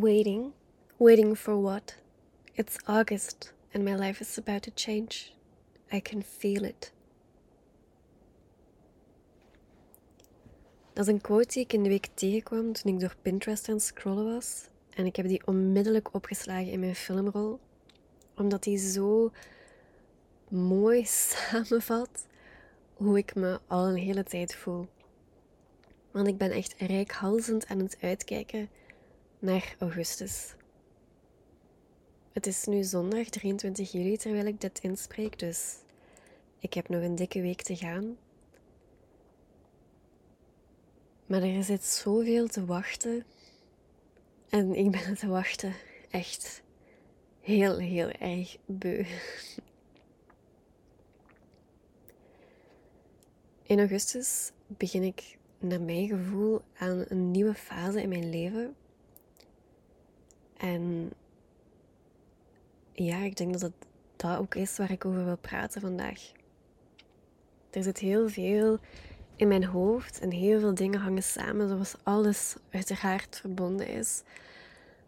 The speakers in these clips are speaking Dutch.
Waiting. Waiting for what? It's August and my life is about to change. I can feel it. Dat is een quote die ik in de week tegenkwam toen ik door Pinterest aan het scrollen was. En ik heb die onmiddellijk opgeslagen in mijn filmrol. Omdat die zo mooi samenvat hoe ik me al een hele tijd voel. Want ik ben echt rijkhalzend aan het uitkijken naar augustus. Het is nu zondag 23 juli terwijl ik dit inspreek, dus ik heb nog een dikke week te gaan. Maar er zit zoveel te wachten. En ik ben te wachten echt heel, heel erg beu. In augustus begin ik, naar mijn gevoel, aan een nieuwe fase in mijn leven. En ja, ik denk dat het dat ook is waar ik over wil praten vandaag. Er zit heel veel in mijn hoofd en heel veel dingen hangen samen, zoals alles uiteraard verbonden is.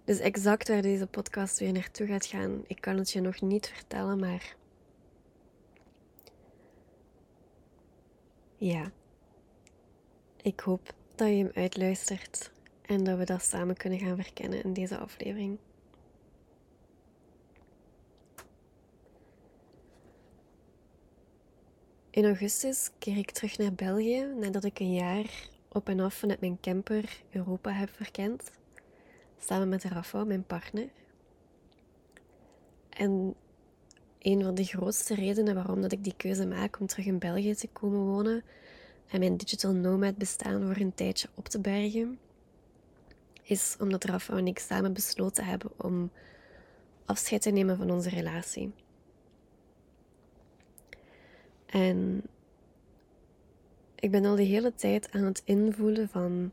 Dus exact waar deze podcast weer naartoe gaat gaan, ik kan het je nog niet vertellen, maar ja, ik hoop dat je hem uitluistert en dat we dat samen kunnen gaan verkennen in deze aflevering. In augustus keer ik terug naar België nadat ik een jaar op en af vanuit mijn camper Europa heb verkend. Samen met Rafa, mijn partner. En een van de grootste redenen waarom dat ik die keuze maak om terug in België te komen wonen en mijn digital nomad bestaan voor een tijdje op te bergen, is omdat Rafa en ik samen besloten hebben om afscheid te nemen van onze relatie. En ik ben al de hele tijd aan het invoelen van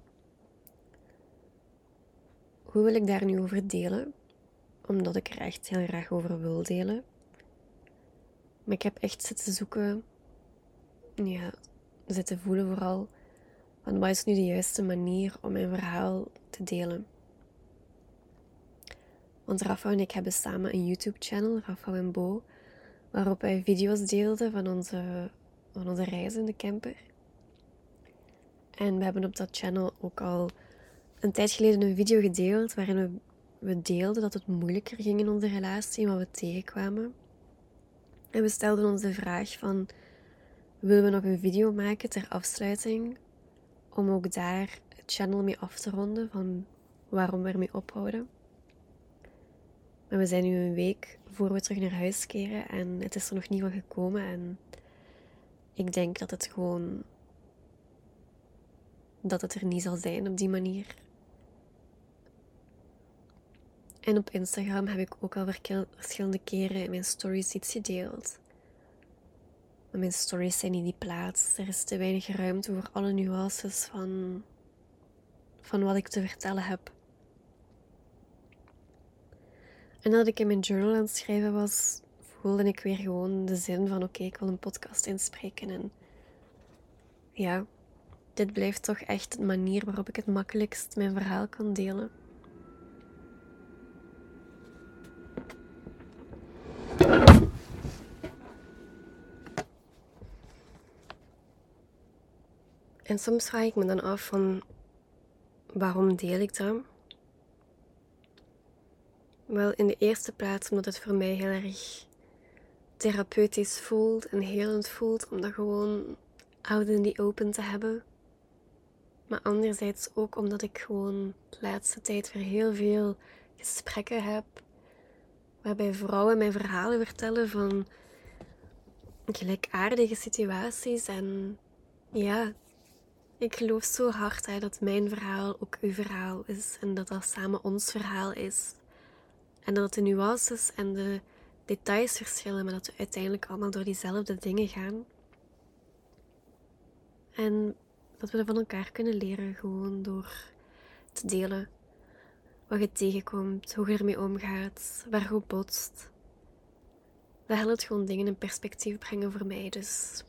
hoe wil ik daar nu over delen? Omdat ik er echt heel graag over wil delen. Maar ik heb echt zitten zoeken, ja, zitten voelen vooral, van wat is nu de juiste manier om mijn verhaal te delen. Want Rafa en ik hebben samen een YouTube-channel, Rafa en Bo, waarop wij video's deelden van onze, van onze reizen in de camper. En we hebben op dat channel ook al een tijd geleden een video gedeeld waarin we, we deelden dat het moeilijker ging in onze relatie en wat we tegenkwamen. En we stelden ons de vraag van, willen we nog een video maken ter afsluiting om ook daar het channel mee af te ronden van waarom we ermee ophouden. Maar we zijn nu een week voor we terug naar huis keren en het is er nog niet van gekomen. En ik denk dat het gewoon. dat het er niet zal zijn op die manier. En op Instagram heb ik ook al verschillende keren in mijn stories iets gedeeld. Mijn stories zijn niet die plaats. Er is te weinig ruimte voor alle nuances van, van wat ik te vertellen heb. En dat ik in mijn journal aan het schrijven was, voelde ik weer gewoon de zin van oké, ik wil een podcast inspreken. En ja, dit blijft toch echt een manier waarop ik het makkelijkst mijn verhaal kan delen. En soms vraag ik me dan af van waarom deel ik dat? Wel, in de eerste plaats omdat het voor mij heel erg therapeutisch voelt en helend voelt om dat gewoon in the open te hebben. Maar anderzijds ook omdat ik gewoon de laatste tijd weer heel veel gesprekken heb waarbij vrouwen mij verhalen vertellen van gelijkaardige situaties. En ja, ik geloof zo hard dat mijn verhaal ook uw verhaal is en dat dat samen ons verhaal is. En dat de nuances en de details verschillen, maar dat we uiteindelijk allemaal door diezelfde dingen gaan. En dat we dat van elkaar kunnen leren, gewoon door te delen wat je tegenkomt, hoe je ermee omgaat, waar je botst. Dat helpt gewoon dingen in perspectief brengen voor mij, dus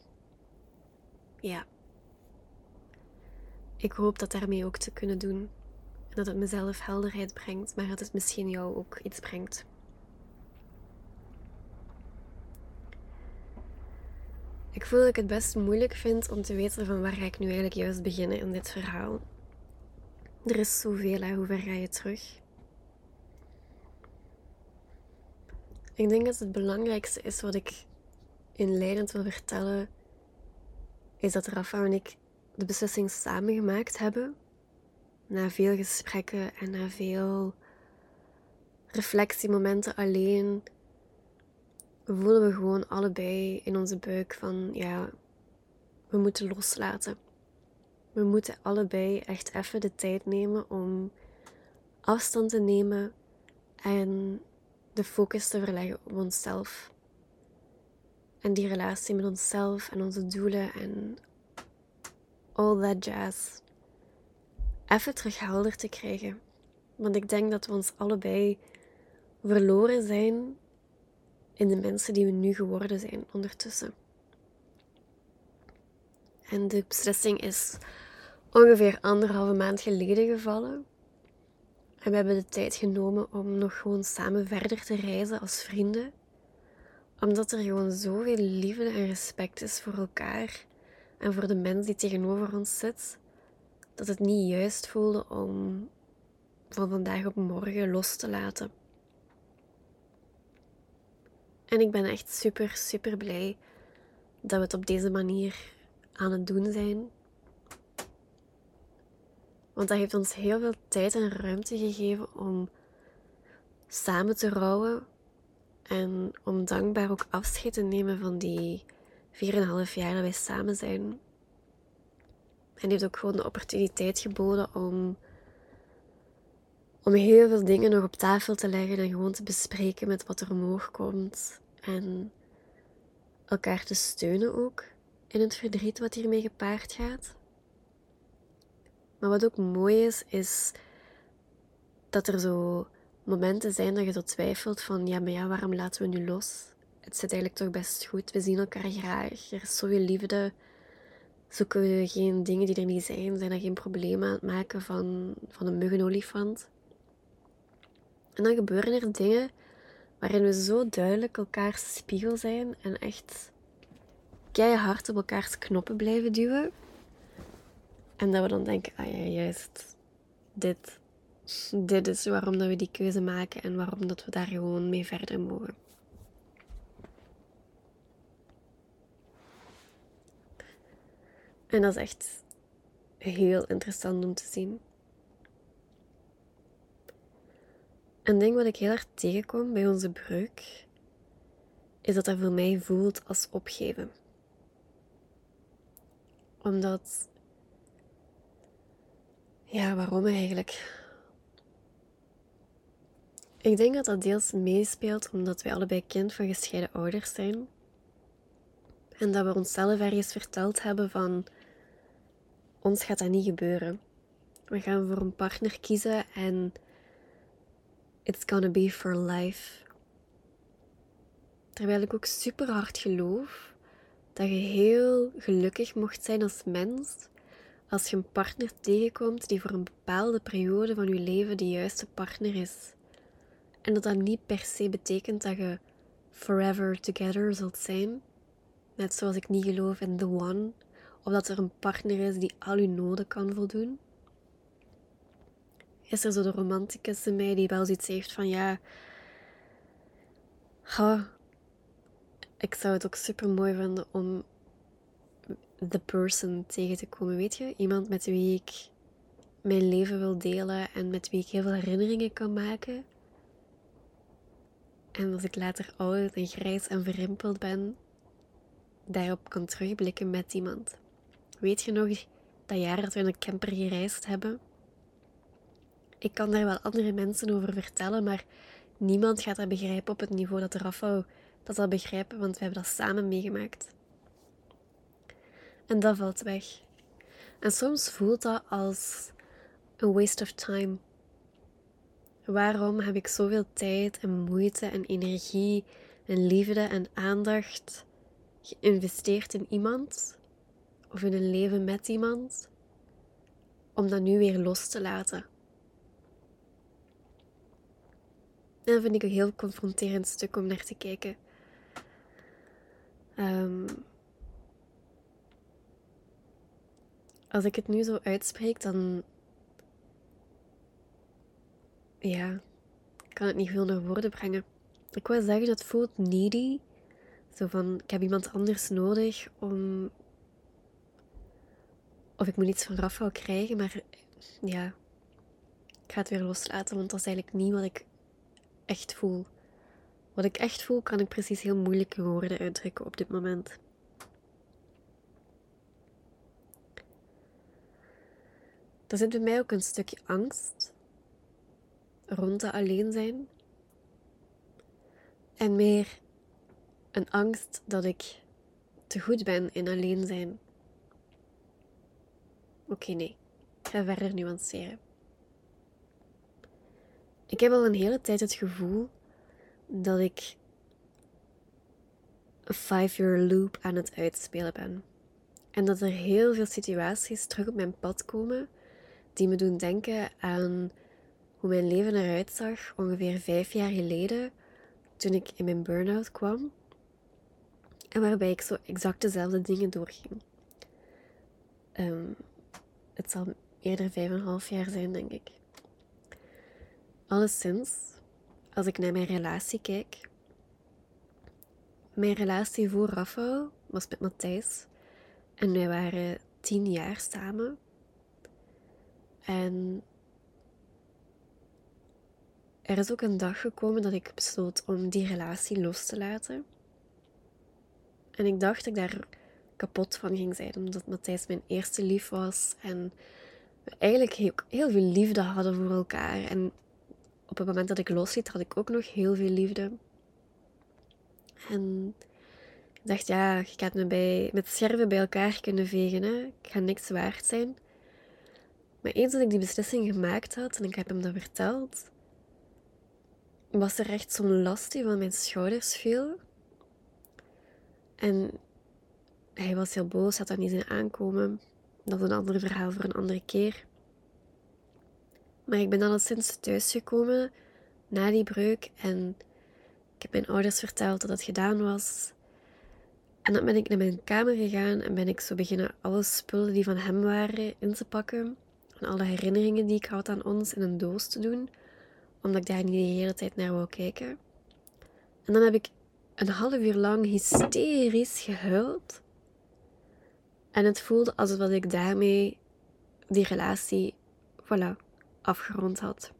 ja. Ik hoop dat daarmee ook te kunnen doen. En Dat het mezelf helderheid brengt, maar dat het misschien jou ook iets brengt. Ik voel dat ik het best moeilijk vind om te weten van waar ga ik nu eigenlijk juist beginnen in dit verhaal. Er is zoveel, hè? hoe ver ga je terug? Ik denk dat het belangrijkste is wat ik inleidend wil vertellen, is dat Rafa en ik de beslissing samen gemaakt hebben. Na veel gesprekken en na veel reflectiemomenten alleen, voelen we gewoon allebei in onze buik van ja, we moeten loslaten. We moeten allebei echt even de tijd nemen om afstand te nemen en de focus te verleggen op onszelf. En die relatie met onszelf en onze doelen en all that jazz. Even terug helder te krijgen. Want ik denk dat we ons allebei verloren zijn in de mensen die we nu geworden zijn ondertussen. En de beslissing is ongeveer anderhalve maand geleden gevallen. En we hebben de tijd genomen om nog gewoon samen verder te reizen als vrienden. Omdat er gewoon zoveel liefde en respect is voor elkaar en voor de mens die tegenover ons zit, dat het niet juist voelde om van vandaag op morgen los te laten. En ik ben echt super, super blij dat we het op deze manier aan het doen zijn. Want dat heeft ons heel veel tijd en ruimte gegeven om samen te rouwen en om dankbaar ook afscheid te nemen van die 4,5 jaar dat wij samen zijn. En heeft ook gewoon de opportuniteit geboden om, om heel veel dingen nog op tafel te leggen en gewoon te bespreken met wat er omhoog komt. En elkaar te steunen ook in het verdriet wat hiermee gepaard gaat. Maar wat ook mooi is, is dat er zo momenten zijn dat je zo twijfelt van ja, maar ja, waarom laten we nu los? Het zit eigenlijk toch best goed. We zien elkaar graag. Er is zoveel liefde. Zoeken we geen dingen die er niet zijn. Zijn er geen problemen aan het maken van, van een muggenolifant. En dan gebeuren er dingen waarin we zo duidelijk elkaars spiegel zijn en echt keihard op elkaars knoppen blijven duwen. En dat we dan denken, ah ja, juist, dit, dit is waarom dat we die keuze maken en waarom dat we daar gewoon mee verder mogen. En dat is echt heel interessant om te zien. Een ding wat ik heel erg tegenkom bij onze breuk, is dat dat voor mij voelt als opgeven. Omdat, ja, waarom eigenlijk? Ik denk dat dat deels meespeelt omdat wij allebei kind van gescheiden ouders zijn. En dat we onszelf ergens verteld hebben van, ons gaat dat niet gebeuren. We gaan voor een partner kiezen en It's gonna be for life. Terwijl ik ook super hard geloof dat je heel gelukkig mocht zijn als mens als je een partner tegenkomt die voor een bepaalde periode van je leven de juiste partner is. En dat dat niet per se betekent dat je forever together zult zijn. Net zoals ik niet geloof in the one, of dat er een partner is die al uw noden kan voldoen is er zo de romanticus in mij die wel zoiets heeft van ja. Ik zou het ook super mooi vinden om the person tegen te komen, weet je? Iemand met wie ik mijn leven wil delen en met wie ik heel veel herinneringen kan maken. En als ik later oud en grijs en verrimpeld ben, daarop kan terugblikken met iemand. Weet je nog dat jaar dat we in een camper gereisd hebben? ik kan daar wel andere mensen over vertellen, maar niemand gaat dat begrijpen op het niveau dat Rafa dat zal begrijpen, want we hebben dat samen meegemaakt. En dat valt weg. En soms voelt dat als een waste of time. Waarom heb ik zoveel tijd en moeite en energie en liefde en aandacht geïnvesteerd in iemand of in een leven met iemand om dat nu weer los te laten? En dat vind ik een heel confronterend stuk om naar te kijken. Um, als ik het nu zo uitspreek, dan. Ja, kan het niet veel naar woorden brengen. Ik wil zeggen, het voelt needy. Zo van, ik heb iemand anders nodig om... Of ik moet iets van Rafael krijgen, maar ja, ik ga het weer loslaten, want dat is eigenlijk niet wat ik echt voel. Wat ik echt voel, kan ik precies heel moeilijk in woorden uitdrukken op dit moment. Er zit bij mij ook een stukje angst rond het alleen zijn. En meer een angst dat ik te goed ben in alleen zijn. Oké, nee. Ik ga verder nuanceren. Ik heb al een hele tijd het gevoel dat ik een five-year loop aan het uitspelen ben. En dat er heel veel situaties terug op mijn pad komen die me doen denken aan hoe mijn leven eruit zag ongeveer vijf jaar geleden toen ik in mijn burn-out kwam. En waarbij ik zo exact dezelfde dingen doorging. Um, het zal eerder vijf en een half jaar zijn, denk ik. Alleszins, als ik naar mijn relatie kijk. Mijn relatie voor Rafael was met Matthijs. En wij waren tien jaar samen. En er is ook een dag gekomen dat ik besloot om die relatie los te laten. En ik dacht dat ik daar kapot van ging zijn, omdat Matthijs mijn eerste lief was. En we eigenlijk heel, veel liefde hadden voor elkaar. En op het moment dat ik losliet, had ik ook nog heel veel liefde. En ik dacht, ja, je gaat me bij, met scherven bij elkaar kunnen vegen. Hè? Ik ga niks waard zijn. Maar eens dat ik die beslissing gemaakt had en ik heb hem dat verteld, was er echt zo'n last die van mijn schouders viel. En hij was heel boos, had dat niet zien aankomen. Dat is een ander verhaal voor een andere keer. Maar ik ben alleszins thuisgekomen na die breuk en ik heb mijn ouders verteld dat het gedaan was. En dan ben ik naar mijn kamer gegaan en ben ik zo beginnen alle spullen die van hem waren in te pakken. En alle herinneringen die ik had aan ons in een doos te doen omdat ik daar niet de hele tijd naar wou kijken. En dan heb ik een half uur lang hysterisch gehuild. En het voelde alsof ik daarmee die relatie, voilà, afgerond had.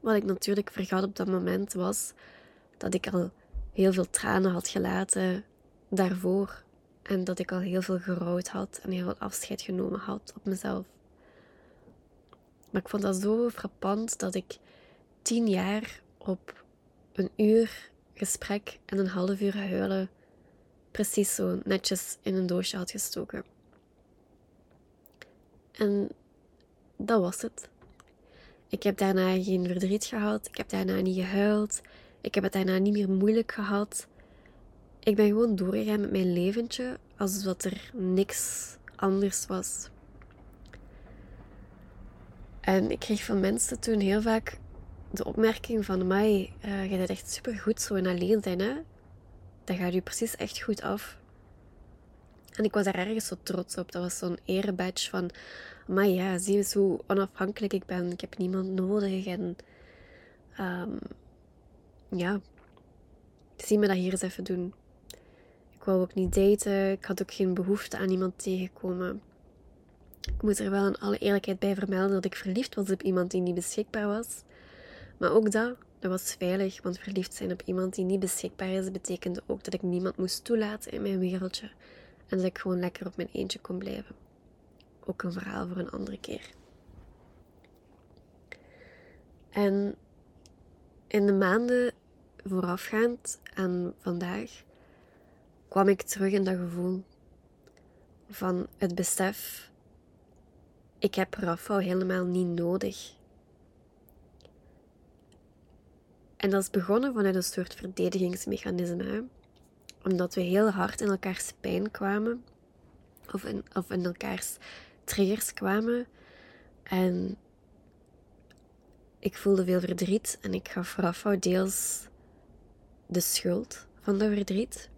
Wat ik natuurlijk vergat op dat moment was dat ik al heel veel tranen had gelaten daarvoor. En dat ik al heel veel gerouwd had en heel veel afscheid genomen had op mezelf. Maar ik vond dat zo frappant dat ik tien jaar op een uur gesprek en een half uur huilen precies zo netjes in een doosje had gestoken. En dat was het. Ik heb daarna geen verdriet gehad. Ik heb daarna niet gehuild. Ik heb het daarna niet meer moeilijk gehad. Ik ben gewoon doorgegaan met mijn leventje alsof er niks anders was. En ik kreeg van mensen toen heel vaak de opmerking van... Mai, uh, je bent echt supergoed zo in alleen zijn, hè? Dat gaat u precies echt goed af. En ik was daar ergens zo trots op. Dat was zo'n erebadge van... Maar ja, zie eens hoe onafhankelijk ik ben. Ik heb niemand nodig. En um, ja, zie me dat hier eens even doen. Ik wou ook niet daten. Ik had ook geen behoefte aan iemand tegenkomen. Ik moet er wel in alle eerlijkheid bij vermelden dat ik verliefd was op iemand die niet beschikbaar was. Maar ook dat, dat was veilig, want verliefd zijn op iemand die niet beschikbaar is, betekende ook dat ik niemand moest toelaten in mijn wereldje. En dat ik gewoon lekker op mijn eentje kon blijven. Ook een verhaal voor een andere keer. En in de maanden voorafgaand aan vandaag kwam ik terug in dat gevoel van het besef ik heb Rafa helemaal niet nodig. En dat is begonnen vanuit een soort verdedigingsmechanisme. Omdat we heel hard in elkaars pijn kwamen. Of in, of in elkaars triggers kwamen. En ik voelde veel verdriet en ik gaf Rafa deels de schuld van dat verdriet.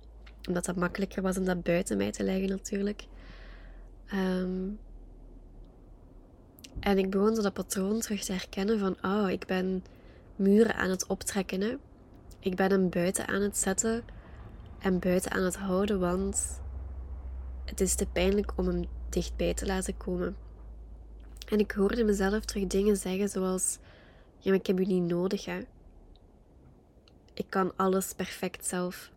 Omdat dat makkelijker was om dat buiten mij te leggen natuurlijk. Ehm, en ik begon zo dat patroon terug te herkennen van, oh, ik ben muren aan het optrekken. Hè? Ik ben hem buiten aan het zetten en buiten aan het houden, want het is te pijnlijk om hem dichtbij te laten komen. En ik hoorde mezelf terug dingen zeggen zoals: Ja, maar ik heb u niet nodig, hè. Ik kan alles perfect zelf.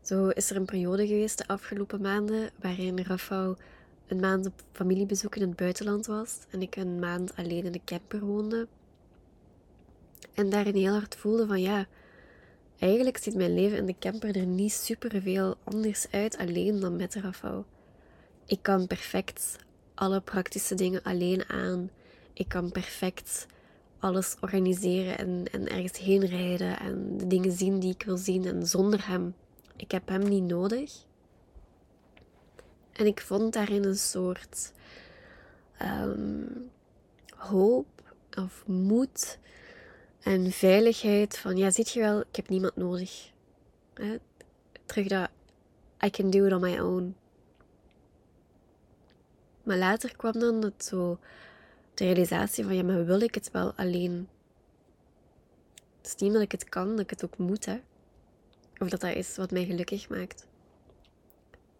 Zo is er een periode geweest de afgelopen maanden waarin Rafał een maand op familiebezoek in het buitenland was en ik een maand alleen in de camper woonde. En daarin heel hard voelde van ja, eigenlijk ziet mijn leven in de camper er niet super veel anders uit alleen dan met Rafał. Ik kan perfect alle praktische dingen alleen aan. Ik kan perfect alles organiseren en, en ergens heen rijden en de dingen zien die ik wil zien en zonder hem. Ik heb hem niet nodig. En ik vond daarin een soort um, hoop of moed en veiligheid van ja, ziet je wel, ik heb niemand nodig. Hè? Terug dat I can do it on my own. Maar later kwam dan het zo, de realisatie van ja, maar wil ik het wel alleen? Het is niet dat ik het kan, dat ik het ook moet, hè. Of dat dat is wat mij gelukkig maakt.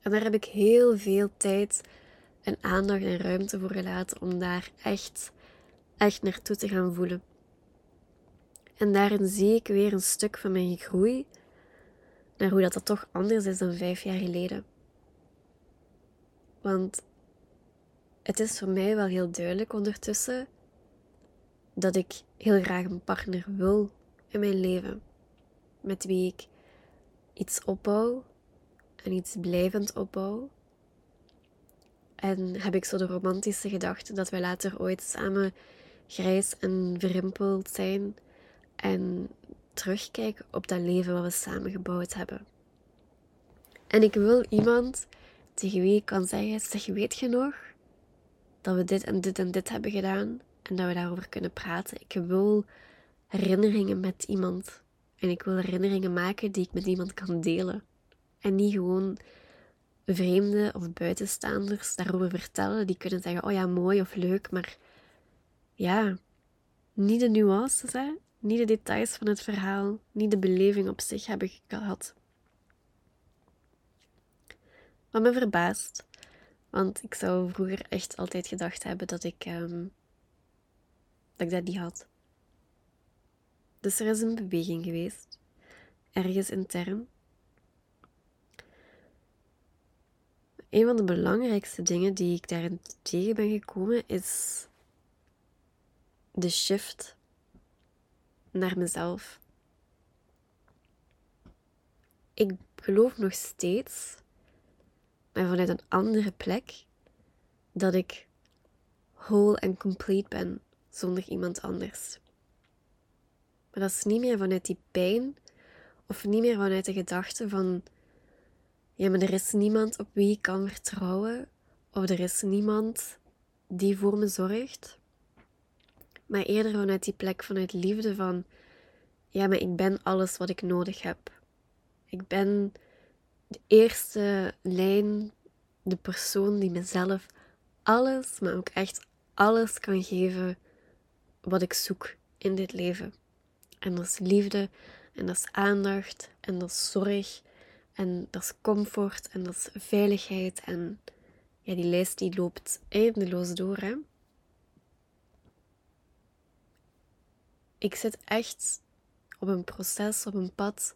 En daar heb ik heel veel tijd en aandacht en ruimte voor gelaten om daar echt, echt naartoe te gaan voelen. En daarin zie ik weer een stuk van mijn groei naar hoe dat, dat toch anders is dan vijf jaar geleden. Want het is voor mij wel heel duidelijk ondertussen dat ik heel graag een partner wil in mijn leven. Met wie ik iets opbouw en iets blijvend opbouw. En heb ik zo de romantische gedachte dat we later ooit samen grijs en verrimpeld zijn en terugkijken op dat leven wat we samen gebouwd hebben. En ik wil iemand tegen wie ik kan zeggen: zeg, weet je nog dat we dit en dit en dit hebben gedaan en dat we daarover kunnen praten? Ik wil herinneringen met iemand. En ik wil herinneringen maken die ik met iemand kan delen. En niet gewoon vreemden of buitenstaanders daarover vertellen. Die kunnen zeggen, oh ja, mooi of leuk. Maar ja, niet de nuances, hè? Niet de details van het verhaal, niet de beleving op zich heb ik gehad. Wat me verbaast, want ik zou vroeger echt altijd gedacht hebben dat ik, um, dat, ik dat niet had. Dus er is een beweging geweest, ergens intern. Een van de belangrijkste dingen die ik daarin tegen ben gekomen is de shift naar mezelf. Ik geloof nog steeds, maar vanuit een andere plek, dat ik whole en complete ben zonder iemand anders. Maar dat is niet meer vanuit die pijn of niet meer vanuit de gedachte van ja, maar er is niemand op wie ik kan vertrouwen of er is niemand die voor me zorgt. Maar eerder vanuit die plek vanuit liefde van ja, maar ik ben alles wat ik nodig heb. Ik ben de eerste lijn, de persoon die mezelf alles, maar ook echt alles kan geven wat ik zoek in dit leven. En dat is liefde, en dat is aandacht, en dat is zorg, en dat is comfort, en dat is veiligheid. En ja, die lijst die loopt eindeloos door. Hè? Ik zit echt op een proces, op een pad,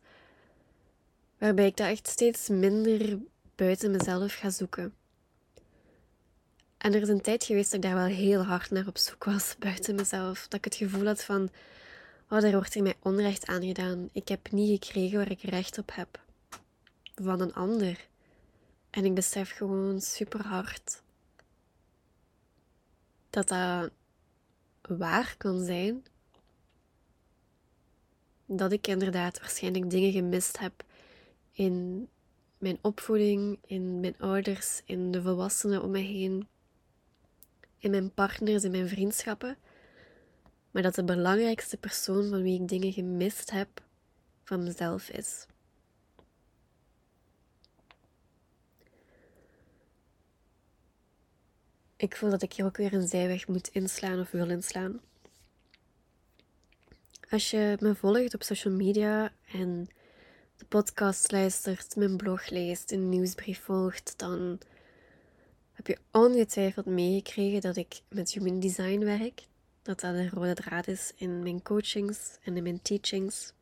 waarbij ik dat echt steeds minder buiten mezelf ga zoeken. En er is een tijd geweest dat ik daar wel heel hard naar op zoek was, buiten mezelf. Dat ik het gevoel had van, oh, daar wordt er mij onrecht aan gedaan. Ik heb niet gekregen waar ik recht op heb. Van een ander. En ik besef gewoon super hard dat dat waar kan zijn. Dat ik inderdaad waarschijnlijk dingen gemist heb in mijn opvoeding, in mijn ouders, in de volwassenen om me heen, in mijn partners, in mijn vriendschappen. maar dat de belangrijkste persoon van wie ik dingen gemist heb van mezelf is. Ik voel dat ik hier ook weer een zijweg moet inslaan of wil inslaan. Als je me volgt op social media en de podcast luistert, mijn blog leest, een nieuwsbrief volgt, dan heb je ongetwijfeld meegekregen dat ik met human design werk. Dat dat een rode draad is in mijn coachings en in mijn teachings.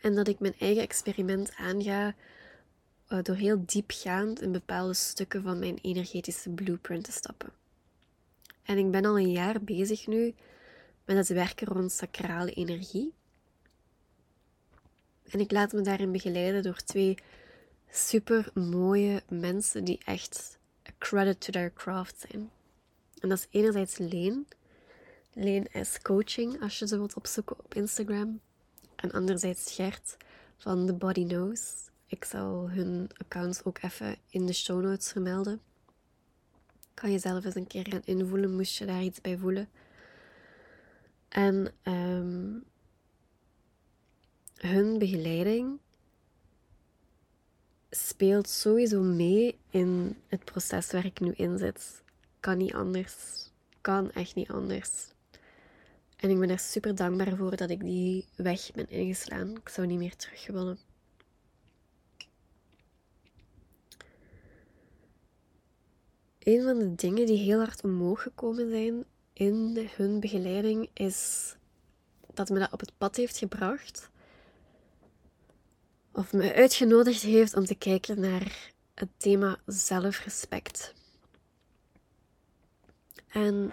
En dat ik mijn eigen experiment aanga uh, door heel diepgaand in bepaalde stukken van mijn energetische blueprint te stappen. En ik ben al een jaar bezig nu met het werken rond sacrale energie. En ik laat me daarin begeleiden door twee super mooie mensen die echt a credit to their craft zijn. En dat is enerzijds Leen. Leen is coaching, als je ze wilt opzoeken op Instagram. En anderzijds Gert van The Body Knows. Ik zal hun accounts ook even in de show notes vermelden. Kan je zelf eens een keer gaan invoelen, moest je daar iets bij voelen. En um, hun begeleiding speelt sowieso mee in het proces waar ik nu in zit. Kan niet anders. Kan echt niet anders. En ik ben er super dankbaar voor dat ik die weg ben ingeslaan. Ik zou niet meer terug willen. Een van de dingen die heel hard omhoog gekomen zijn in hun begeleiding is dat me dat op het pad heeft gebracht of me uitgenodigd heeft om te kijken naar het thema zelfrespect. En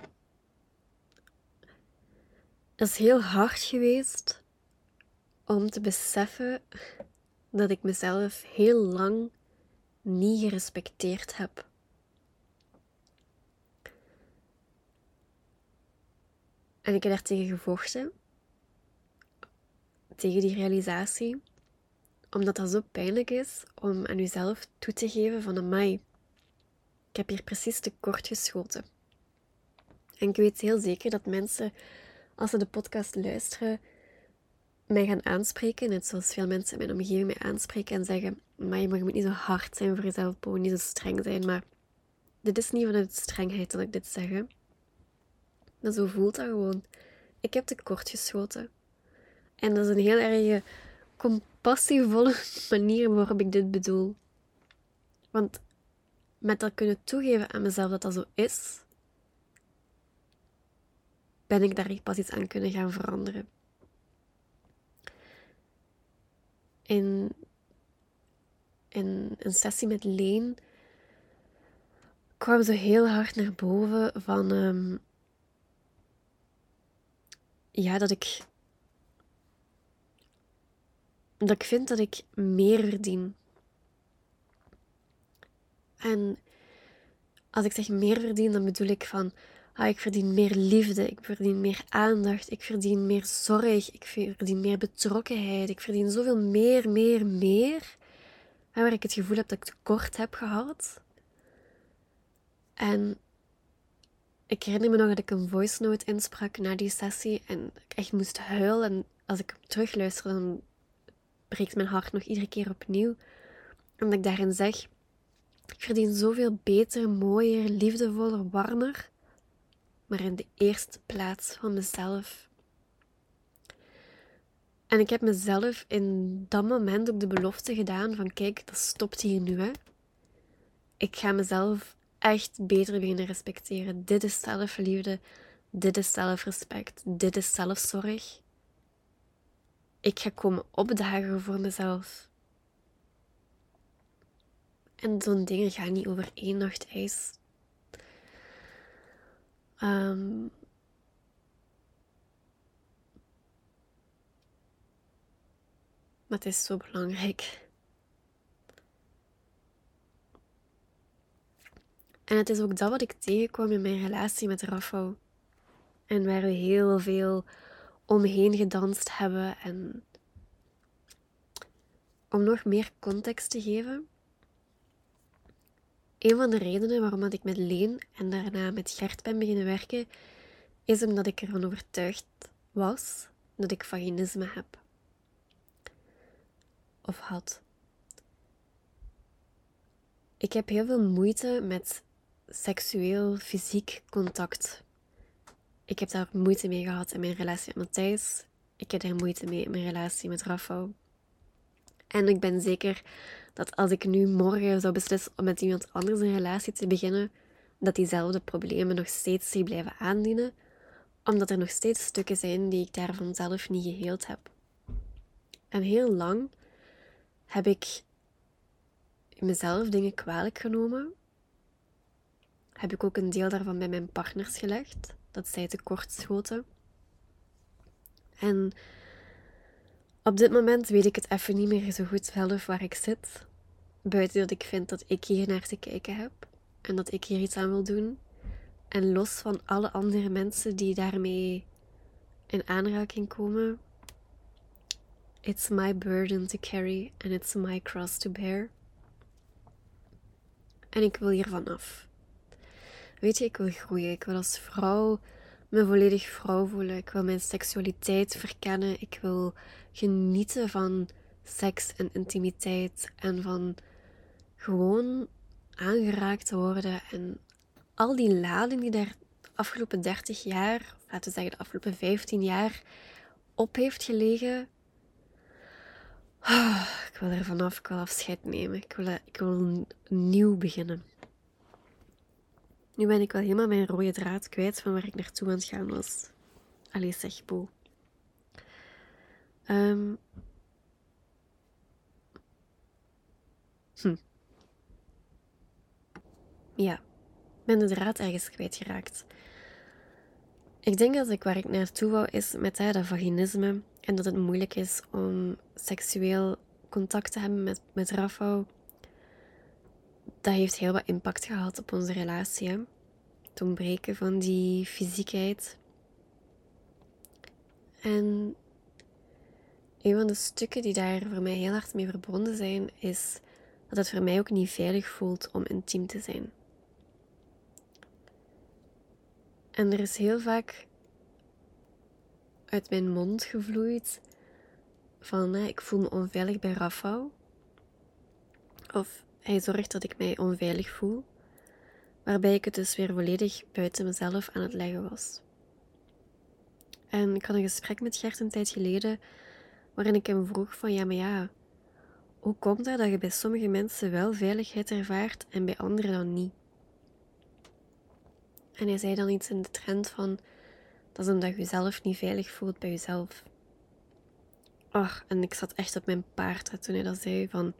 het is heel hard geweest om te beseffen dat ik mezelf heel lang niet gerespecteerd heb. En ik heb daar tegen gevochten. Tegen die realisatie omdat dat zo pijnlijk is om aan jezelf toe te geven van amai, ik heb hier precies te kort geschoten. En ik weet heel zeker dat mensen, als ze de podcast luisteren, mij gaan aanspreken, net zoals veel mensen in mijn omgeving mij aanspreken en zeggen, maar je moet niet zo hard zijn voor jezelf, niet zo streng zijn, maar dit is niet vanuit strengheid dat ik dit zeg. Maar zo voelt dat gewoon. Ik heb te kort geschoten. En dat is een heel erg compassievolle manier waarop ik dit bedoel. Want met dat kunnen toegeven aan mezelf dat dat zo is, ben ik daar pas iets aan kunnen gaan veranderen. In, in een sessie met Leen kwam ze heel hard naar boven van ehm, ja, dat ik dat ik vind dat ik meer verdien. En als ik zeg meer verdien, dan bedoel ik van, ah, ik verdien meer liefde, ik verdien meer aandacht, ik verdien meer zorg, ik verdien meer betrokkenheid, ik verdien zoveel meer, meer, meer, waar ik het gevoel heb dat ik tekort heb gehad. En ik herinner me nog dat ik een voice note insprak na die sessie en ik echt moest huilen. En als ik terugluister, dan breekt mijn hart nog iedere keer opnieuw. Omdat ik daarin zeg: Ik verdien zoveel beter, mooier, liefdevoller, warmer. Maar in de eerste plaats van mezelf. En ik heb mezelf in dat moment ook de belofte gedaan van kijk, dat stopt hier nu. Hè. Ik ga mezelf echt beter beginnen respecteren. Dit is zelfliefde. Dit is zelfrespect. Dit is zelfzorg. Ik ga komen opdagen voor mezelf. En zo'n dingen gaan niet over één nacht ijs. Um, maar het is zo belangrijk. En het is ook dat wat ik tegenkwam in mijn relatie met Rafa. En waar we heel veel omheen gedanst hebben. En om nog meer context te geven. Een van de redenen waarom ik met Leen en daarna met Gert ben beginnen werken, is omdat ik ervan overtuigd was dat ik vaginisme heb. Of had. Ik heb heel veel moeite met seksueel, fysiek contact. Ik heb daar moeite mee gehad in mijn relatie met Matthijs. Ik heb daar moeite mee in mijn relatie met Rafael. En ik ben zeker dat als ik nu morgen zou beslissen om met iemand anders een relatie te beginnen, dat diezelfde problemen nog steeds zich blijven aandienen, omdat er nog steeds stukken zijn die ik daarvan zelf niet geheeld heb. En heel lang heb ik mezelf dingen kwalijk genomen. Heb ik ook een deel daarvan bij mijn partners gelegd, dat zij tekort schoten. En op dit moment weet ik het even niet meer zo goed zelf waar ik zit. Buiten dat ik vind dat ik hier naar te kijken heb en dat ik hier iets aan wil doen. En los van alle andere mensen die daarmee in aanraking komen. It's my burden to carry and it's my cross to bear. En ik wil hier vanaf. Weet je, ik wil groeien. Ik wil als vrouw me volledig vrouw voelen. Ik wil mijn seksualiteit verkennen. Ik wil genieten van seks en intimiteit en van gewoon aangeraakt worden. En al die lading die daar de afgelopen 30 jaar, laten we zeggen de afgelopen 15 jaar, op heeft gelegen. Oh, ik wil er vanaf, ik wil afscheid nemen. Ik wil, ik wil nieuw beginnen. Nu ben ik wel helemaal mijn rode draad kwijt van waar ik naartoe aan het gaan was. Allee, zeg, Bo. Um, hm. Ja, ik ben de draad ergens kwijtgeraakt. Ik denk dat ik waar ik naartoe wou is met dat vaginisme en dat het moeilijk is om seksueel contact te hebben met, met Rafa dat heeft heel wat impact gehad op onze relatie. Hè? Het ontbreken van die fysiekheid. En een van de stukken die daar voor mij heel hard mee verbonden zijn, is dat het voor mij ook niet veilig voelt om intiem te zijn. En er is heel vaak uit mijn mond gevloeid van ik voel me onveilig bij Rafa. Of hij zorgt dat ik mij onveilig voel, waarbij ik het dus weer volledig buiten mezelf aan het leggen was. En ik had een gesprek met Gert een tijd geleden, waarin ik hem vroeg van ja, maar ja, hoe komt het dat je bij sommige mensen wel veiligheid ervaart en bij anderen dan niet? En hij zei dan iets in de trend van, dat is omdat je jezelf niet veilig voelt bij jezelf. Ach, en ik zat echt op mijn paard toen hij dat zei van,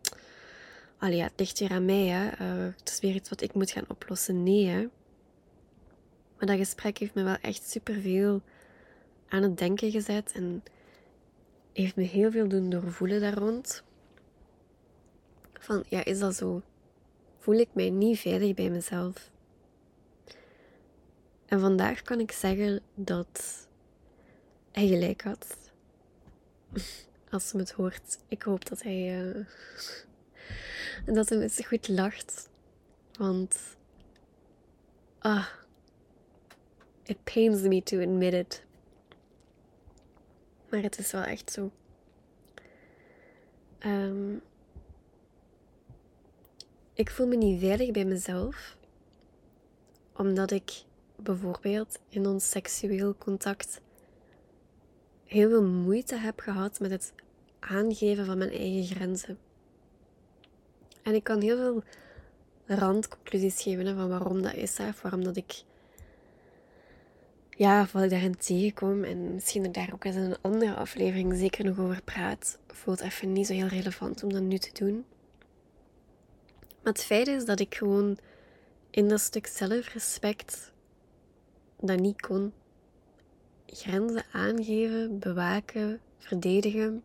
Allee, ja, het ligt aan mij, hè. Uh, het is weer iets wat ik moet gaan oplossen. Nee, hè. Maar dat gesprek heeft me wel echt superveel aan het denken gezet en heeft me heel veel doen doorvoelen daar rond. Van, ja, is dat zo? Voel ik mij niet veilig bij mezelf? En vandaag kan ik zeggen dat hij gelijk had. Als hij het hoort. Ik hoop dat hij... Uh en dat hij goed lacht. Want. Ah. It pains me to admit it. Maar het is wel echt zo. Um, ik voel me niet veilig bij mezelf. Omdat ik bijvoorbeeld in ons seksueel contact heel veel moeite heb gehad met het aangeven van mijn eigen grenzen. En ik kan heel veel randconclusies geven van waarom dat is, of waarom dat ik, ja, wat ik daarin tegenkom. En misschien dat daar ook eens in een andere aflevering zeker nog over praat. Voelt even niet zo heel relevant om dat nu te doen. Maar het feit is dat ik gewoon in dat stuk zelfrespect dat niet kon. Grenzen aangeven, bewaken, verdedigen,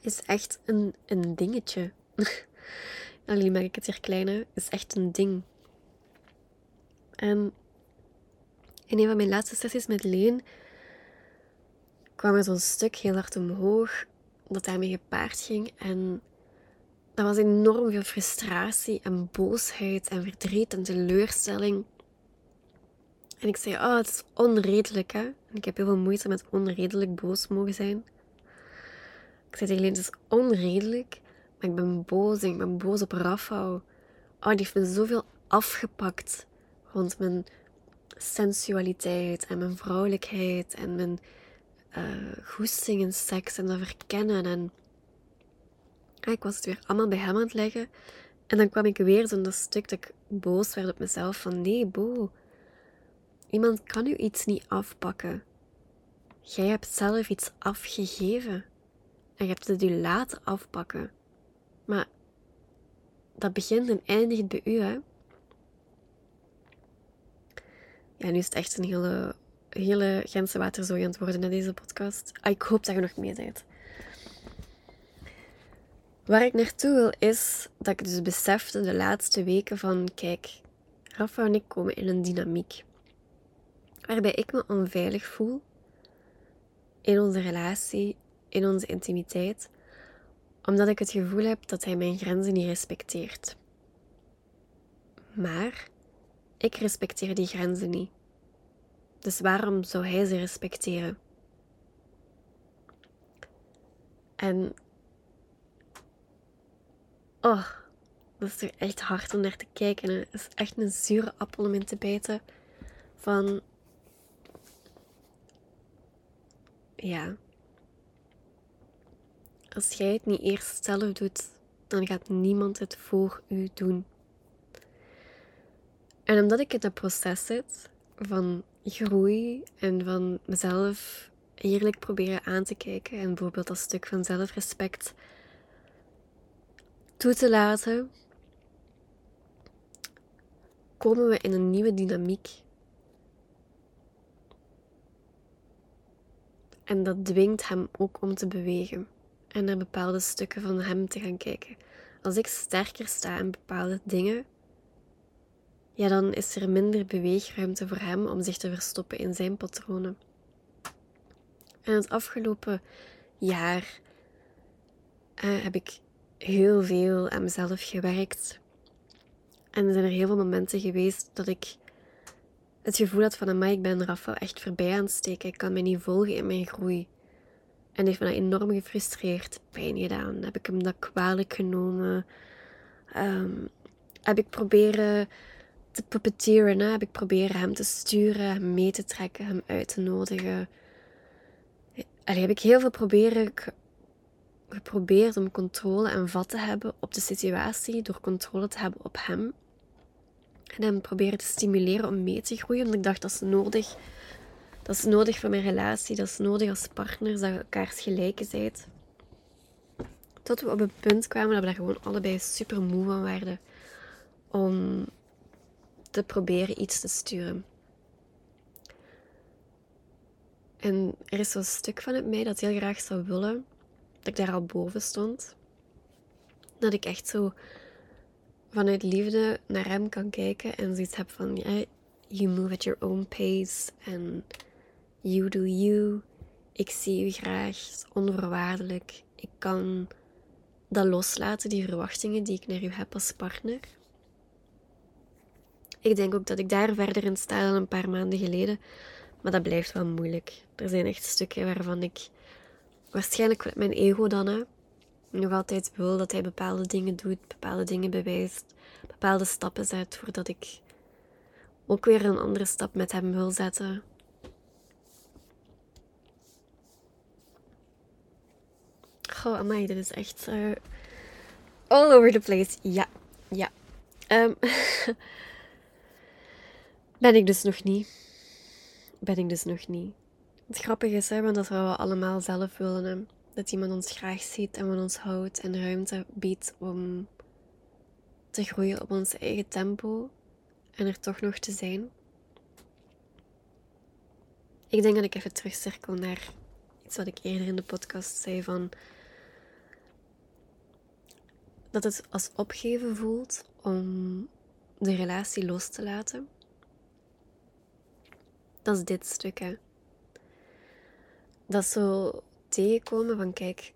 is echt een, een dingetje. Alleen maak ik het hier kleiner. is echt een ding. En in een van mijn laatste sessies met Leen kwam er zo'n stuk heel hard omhoog dat daarmee gepaard ging. En dat was enorm veel frustratie en boosheid en verdriet en teleurstelling. En ik zei, oh, het is onredelijk, hè. En ik heb heel veel moeite met onredelijk boos mogen zijn. Ik zei tegen Leen, het is onredelijk, maar ik ben boos. En ik ben boos op Rafa. Oh, die heeft me zoveel afgepakt rond mijn sensualiteit en mijn vrouwelijkheid en mijn uh, goesting en seks en dat verkennen. En ik was het weer allemaal bij hem aan het leggen. En dan kwam ik weer zo'n stuk dat ik boos werd op mezelf van nee, Bo. Iemand kan u iets niet afpakken. Jij hebt zelf iets afgegeven. En je hebt het u laten afpakken. Maar dat begint en eindigt bij u, hè. Ja, nu is het echt een hele, hele Gentse aan het worden in deze podcast. Ah, ik hoop dat je nog mee bent. Waar ik naartoe wil is dat ik dus besefte de laatste weken van, kijk, Rafa en ik komen in een dynamiek. Waarbij ik me onveilig voel in onze relatie, in onze intimiteit, omdat ik het gevoel heb dat hij mijn grenzen niet respecteert. Maar ik respecteer die grenzen niet. Dus waarom zou hij ze respecteren? En oh, dat is er echt hard om naar te kijken. Het is echt een zure appel om in te bijten. Van ja, als jij het niet eerst zelf doet, dan gaat niemand het voor u doen. En omdat ik in dat proces zit van groei en van mezelf eerlijk proberen aan te kijken en bijvoorbeeld dat stuk van zelfrespect toe te laten, komen we in een nieuwe dynamiek. En dat dwingt hem ook om te bewegen en naar bepaalde stukken van hem te gaan kijken. Als ik sterker sta in bepaalde dingen, ja, dan is er minder beweegruimte voor hem om zich te verstoppen in zijn patronen. En het afgelopen jaar uh, heb ik heel veel aan mezelf gewerkt. En er zijn er heel veel momenten geweest dat ik het gevoel had van, amai, ik ben Rafa echt voorbij aan het steken. Ik kan mij niet volgen in mijn groei. En heeft me dat enorm gefrustreerd, pijn gedaan. Heb ik hem dat kwalijk genomen? Ehm, heb ik proberen te puppeteeren? Heb ik proberen hem te sturen, hem mee te trekken, hem uit te nodigen? Allee, heb ik heel veel proberen, geprobeerd om controle en vat te hebben op de situatie door controle te hebben op hem. En hem proberen te stimuleren om mee te groeien, want ik dacht dat is nodig dat is nodig voor mijn relatie, dat is nodig als partners, dat je elkaars gelijken zijt. Tot we op een punt kwamen dat we daar gewoon allebei super moe van werden om te proberen iets te sturen. En er is zo'n stuk van mij dat heel graag zou willen dat ik daar al boven stond. Dat ik echt zo vanuit liefde naar hem kan kijken en zoiets heb van, ja, you move at your own pace en You do you. Ik zie u graag. onvoorwaardelijk. Ik kan dat loslaten, die verwachtingen die ik naar u heb als partner. Ik denk ook dat ik daar verder in sta dan een paar maanden geleden. Maar dat blijft wel moeilijk. Er zijn echt stukken waarvan ik waarschijnlijk met mijn ego dan nog altijd wil dat hij bepaalde dingen doet, bepaalde dingen bewijst, bepaalde stappen zet voordat ik ook weer een andere stap met hem wil zetten. Goh, amai, dit is echt uh, all over the place. Ja, ja. Um, ben ik dus nog niet. Ben ik dus nog niet. Het grappige is, hè, want dat we allemaal zelf willen. Dat iemand ons graag ziet en van ons houdt en ruimte biedt om te groeien op ons eigen tempo en er toch nog te zijn. Ik denk dat ik even terugcirkel naar iets wat ik eerder in de podcast zei van dat het als opgeven voelt om de relatie los te laten. Dat is dit stuk, hè. Dat zo tegenkomen van, kijk,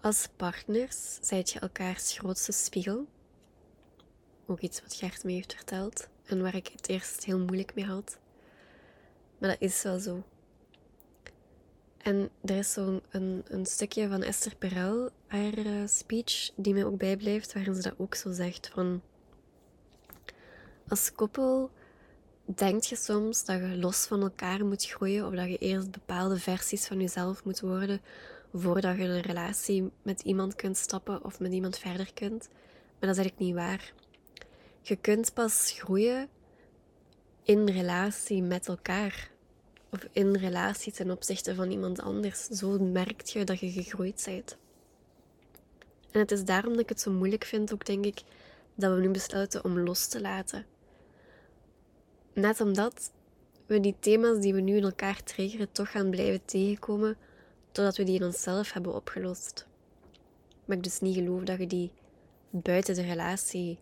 als partners zijt je elkaars grootste spiegel. Ook iets wat Gert me heeft verteld. en waar ik het eerst heel moeilijk mee had. Maar dat is wel zo. En er is zo'n een, een, stukje van Esther Perel, haar eh, speech, die mij ook bijblijft, waarin ze dat ook zo zegt van... Als koppel denk je soms dat je los van elkaar moet groeien of dat je eerst bepaalde versies van jezelf moet worden voordat je een relatie met iemand kunt stappen of met iemand verder kunt. Maar dat is eigenlijk niet waar. Je kunt pas groeien in relatie met elkaar. Of in relatie ten opzichte van iemand anders. Zo merk je dat je gegroeid bent. En het is daarom dat ik het zo moeilijk vind, ook denk ik, dat we nu besluiten om los te laten. Net omdat we die thema's die we nu in elkaar triggeren toch gaan blijven tegenkomen, totdat we die in onszelf hebben opgelost. Maar ik dus niet geloof dat je die buiten de relatie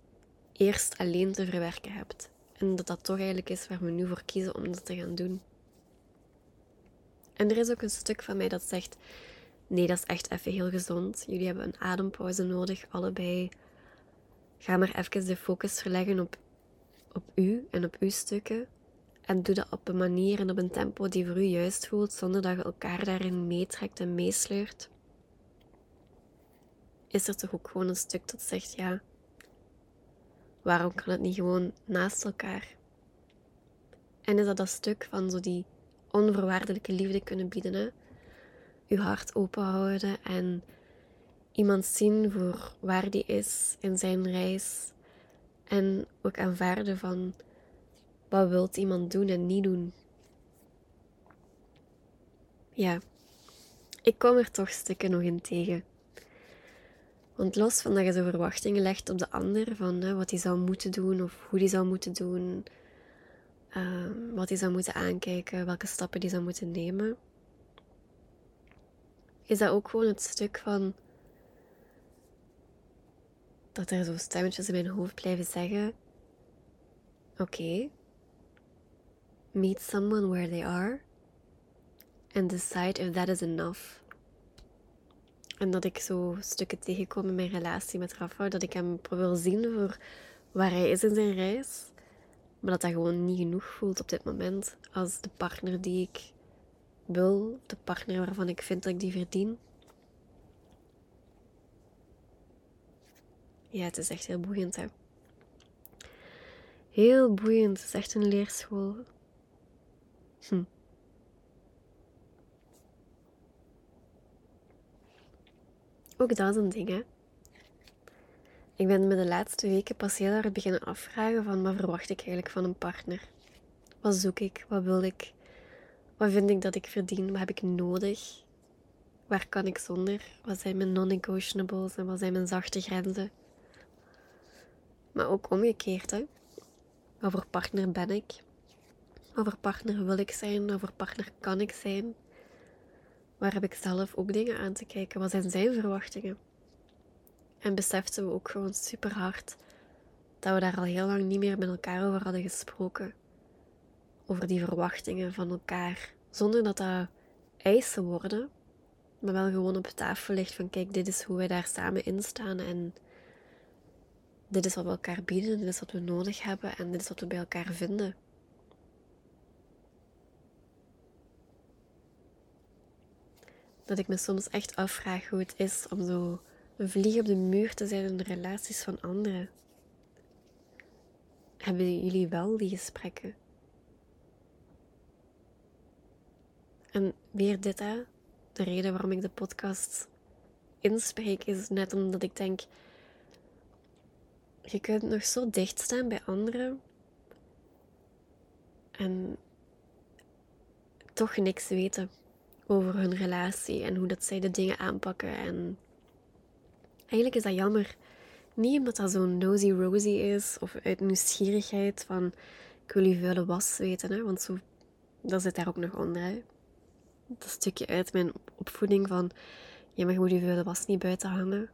eerst alleen te verwerken hebt. En dat dat toch eigenlijk is waar we nu voor kiezen om dat te gaan doen. En er is ook een stuk van mij dat zegt: nee, dat is echt even heel gezond. Jullie hebben een adempauze nodig, allebei. Ga maar even de focus verleggen op, op u en op uw stukken. En doe dat op een manier en op een tempo die voor u juist voelt, zonder dat je elkaar daarin meetrekt en meesleurt. Is er toch ook gewoon een stuk dat zegt: ja, waarom kan het niet gewoon naast elkaar? En is dat dat stuk van zo die onvoorwaardelijke liefde kunnen bieden. Uw hart open houden en iemand zien voor waar die is in zijn reis. En ook aanvaarden van wat wilt iemand doen en niet doen. Ja, ik kom er toch stukken nog in tegen. Want los van dat je zo verwachtingen legt op de ander, van wat hij zou moeten doen of hoe hij zou moeten doen, Ehm, wat hij zou moeten aankijken, welke stappen hij zou moeten nemen, is dat ook gewoon het stuk van dat er zo stemmetjes in mijn hoofd blijven zeggen: Oké, meet someone where they are and decide if that is enough. En dat ik zo stukken tegenkom in mijn relatie met Rafa, dat ik hem wil zien voor waar hij is in zijn reis. Maar dat dat gewoon niet genoeg voelt op dit moment als de partner die ik wil, de partner waarvan ik vind dat ik die verdien. Ja, het is echt heel boeiend, hè. Heel boeiend. Het is echt een leerschool. Hm. Ook dat is een ding, hè. Ik ben me de laatste weken pas heel erg beginnen afvragen van wat verwacht ik eigenlijk van een partner? Wat zoek ik? Wat wil ik? Wat vind ik dat ik verdien? Wat heb ik nodig? Waar kan ik zonder? Wat zijn mijn non-negotiables en wat zijn mijn zachte grenzen? Maar ook omgekeerd, hè? Wat voor partner ben ik? Wat voor partner wil ik zijn? Wat voor partner kan ik zijn? Waar heb ik zelf ook dingen aan te kijken? Wat zijn zijn verwachtingen? En beseften we ook gewoon super hard dat we daar al heel lang niet meer met elkaar over hadden gesproken. Over die verwachtingen van elkaar. Zonder dat dat eisen worden, maar wel gewoon op tafel ligt van kijk, dit is hoe wij daar samen in staan en dit is wat we elkaar bieden, dit is wat we nodig hebben en dit is wat we bij elkaar vinden. Dat ik me soms echt afvraag hoe het is om zo een vlieg op de muur te zijn in de relaties van anderen. Hebben jullie wel die gesprekken? En weer dit, hè? de reden waarom ik de podcast inspreek, is net omdat ik denk: je kunt nog zo dicht staan bij anderen en toch niks weten over hun relatie en hoe dat zij de dingen aanpakken en Eigenlijk is dat jammer. Niet omdat dat zo'n nosy rosy is of uit nieuwsgierigheid van ik wil je vuile was weten, hè, want zo, dat zit daar ook nog onder. Dat stukje uit mijn opvoeding van je moet je vuile was niet buiten hangen.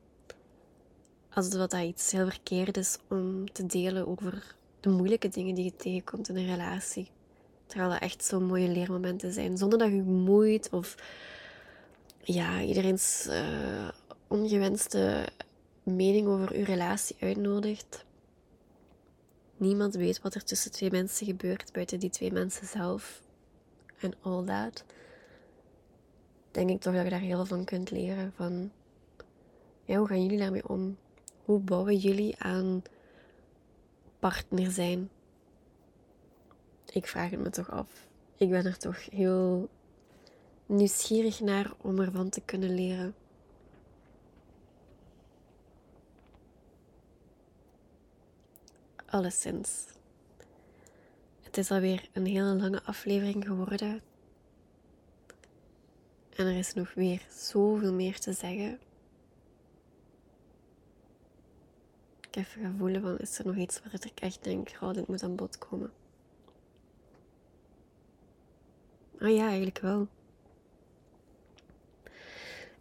Alsof dat iets heel verkeerd is om te delen over de moeilijke dingen die je tegenkomt in een relatie. Terwijl dat echt zo mooie leermomenten zijn. Zonder dat je moeit of ja, iedereen's uh, ongewenste mening over uw relatie uitnodigt. niemand weet wat er tussen twee mensen gebeurt, buiten die twee mensen zelf en all that, denk ik toch dat je daar heel veel van kunt leren. Van, hoe gaan jullie daarmee om? Hoe bouwen jullie aan partner zijn? Ik vraag het me toch af. Ik ben er toch heel nieuwsgierig naar om ervan te kunnen leren. Alleszins. Het is alweer een hele lange aflevering geworden. En er is nog weer zoveel meer te zeggen. Ik even ga voelen van, is er nog iets waar ik echt denk, oh, dit moet aan bod komen. Ah ja, eigenlijk wel.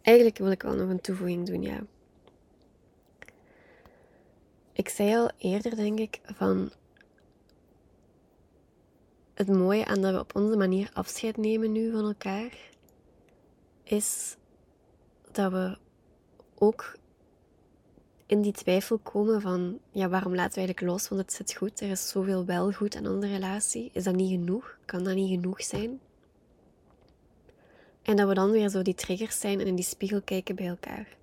Eigenlijk wil ik wel nog een toevoeging doen, ja. Ik zei al eerder, denk ik, van het mooie aan dat we op onze manier afscheid nemen nu van elkaar, is dat we ook in die twijfel komen van, ja, waarom laten we eigenlijk los? Want het zit goed, er is zoveel wel goed aan onze relatie. Is dat niet genoeg? Kan dat niet genoeg zijn? En dat we dan weer zo die triggers zijn en in die spiegel kijken bij elkaar.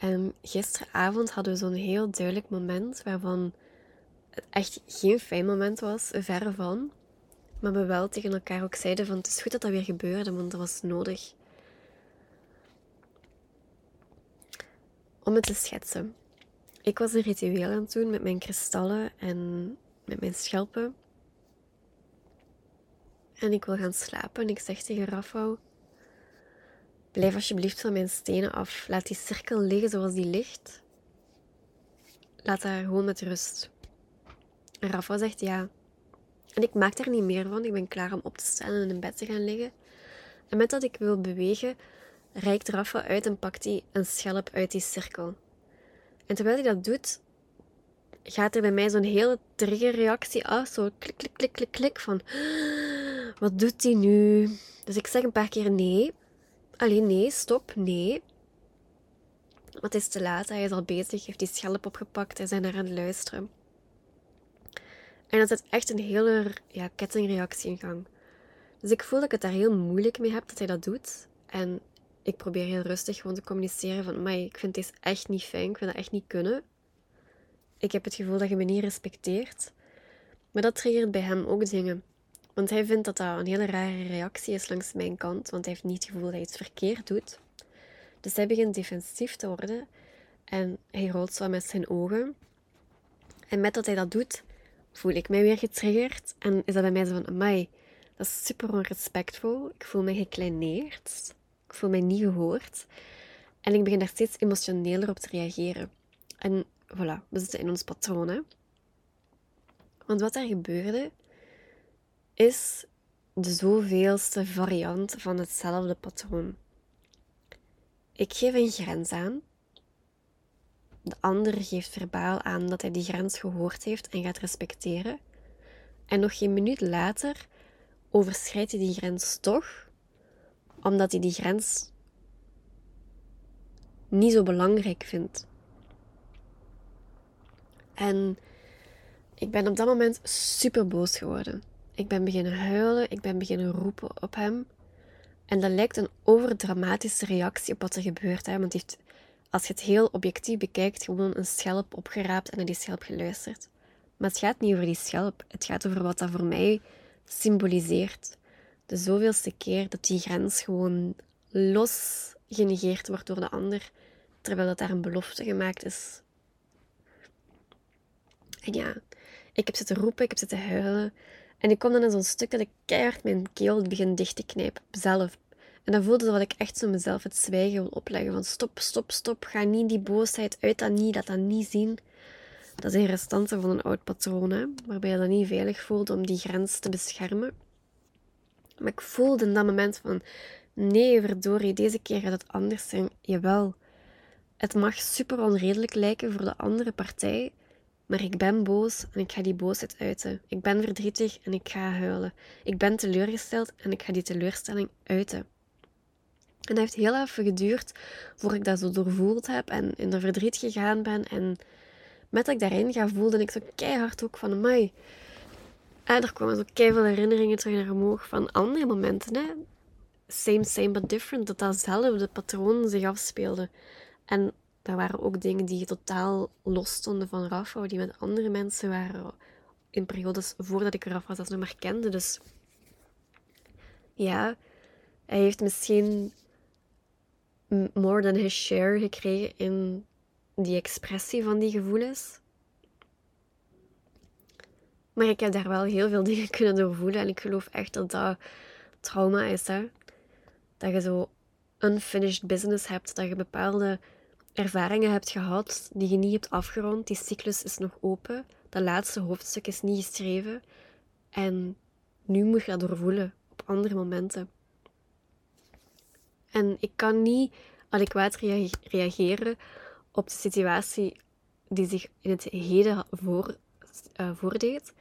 En gisteravond hadden we zo'n heel duidelijk moment waarvan het echt geen fijn moment was, verre van. Maar we wel tegen elkaar ook zeiden van het is goed dat dat weer gebeurde, want dat was nodig. Om het te schetsen. Ik was een ritueel aan het doen met mijn kristallen en met mijn schelpen. En ik wil gaan slapen en ik zeg tegen Rafa, blijf alsjeblieft van mijn stenen af. Laat die cirkel liggen zoals die ligt. Laat haar gewoon met rust. En Rafa zegt ja. En ik maak daar niet meer van. Ik ben klaar om op te staan en in bed te gaan liggen. En met dat ik wil bewegen, reikt Rafa uit en pakt hij een schelp uit die cirkel. En terwijl hij dat doet, gaat er bij mij zo'n hele triggerreactie af. Zo klik, klik, klik, klik, klik. Van, wat doet hij nu? Dus ik zeg een paar keer nee. Alleen nee, stop, nee. Maar het is te laat. Hij is al bezig, heeft die schelp opgepakt en zijn naar aan het luisteren. En dat zet echt een hele ja, kettingreactie in gang. Dus ik voel dat ik het daar heel moeilijk mee heb dat hij dat doet. En ik probeer heel rustig gewoon te communiceren van, maar ik vind deze echt niet fijn, ik vind dat echt niet kunnen. Ik heb het gevoel dat je me niet respecteert. Maar dat triggert bij hem ook dingen. Want hij vindt dat dat een hele rare reactie is langs mijn kant, want hij heeft niet het gevoel dat hij iets verkeerd doet. Dus hij begint defensief te worden en hij rolt zo met zijn ogen. En met dat hij dat doet, voel ik mij weer getriggerd en is dat bij mij zo van, amai, dat is super onrespectvol. Ik voel me gekleineerd. Ik voel mij niet gehoord. En ik begin daar steeds emotioneler op te reageren. En voilà, we zitten in ons patroon. Hè? Want wat er gebeurde, is de zoveelste variant van hetzelfde patroon. Ik geef een grens aan. De ander geeft verbaal aan dat hij die grens gehoord heeft en gaat respecteren. En nog geen minuut later overschrijdt hij die grens toch, omdat hij die grens niet zo belangrijk vindt. En ik ben op dat moment super boos geworden. Ik ben beginnen huilen, ik ben beginnen roepen op hem. En dat lijkt een overdramatische reactie op wat er gebeurt. Hè? Want heeft, als je het heel objectief bekijkt, gewoon een schelp opgeraapt en naar die schelp geluisterd. Maar het gaat niet over die schelp. Het gaat over wat dat voor mij symboliseert. De zoveelste keer dat die grens gewoon los genegeerd wordt door de ander, terwijl dat daar een belofte gemaakt is. En ja, ik heb zitten roepen, ik heb zitten huilen. En ik kom dan in zo'n stuk dat ik keihard mijn keel begin dicht te knijpen, zelf. En dan voelde dat ik echt zo mezelf het zwijgen wil opleggen. Van stop, stop, stop, ga niet die boosheid uit dat niet, dat dat niet zien. Dat zijn restanten van een oud patroon, waarbij je dat niet veilig voelt om die grens te beschermen. Maar ik voelde in dat moment van, nee, verdorie, deze keer gaat het anders zijn. Jawel, het mag super onredelijk lijken voor de andere partij, maar ik ben boos en ik ga die boosheid uiten. Ik ben verdrietig en ik ga huilen. Ik ben teleurgesteld en ik ga die teleurstelling uiten. En dat heeft heel even geduurd voor ik dat zo doorvoeld heb en in de verdriet gegaan ben en met dat ik daarin ga, voelde ik zo keihard ook van, mij. En er kwamen zo keihard herinneringen terug naar omhoog van andere momenten. Hè? Same, same, but different. Dat datzelfde patroon zich afspeelde. En dat waren ook dingen die totaal los stonden van Rafa, die met andere mensen waren in periodes voordat ik Rafa nog maar kende. Dus ja, hij heeft misschien more than his share gekregen in die expressie van die gevoelens. Maar ik heb daar wel heel veel dingen kunnen doorvoelen. En ik geloof echt dat dat trauma is. Hè? Dat je zo unfinished business hebt. Dat je bepaalde ervaringen hebt gehad die je niet hebt afgerond. Die cyclus is nog open. Dat laatste hoofdstuk is niet geschreven. En nu moet je dat doorvoelen op andere momenten. En ik kan niet adequaat reageren op de situatie die zich in het heden voor, uh, voordeed,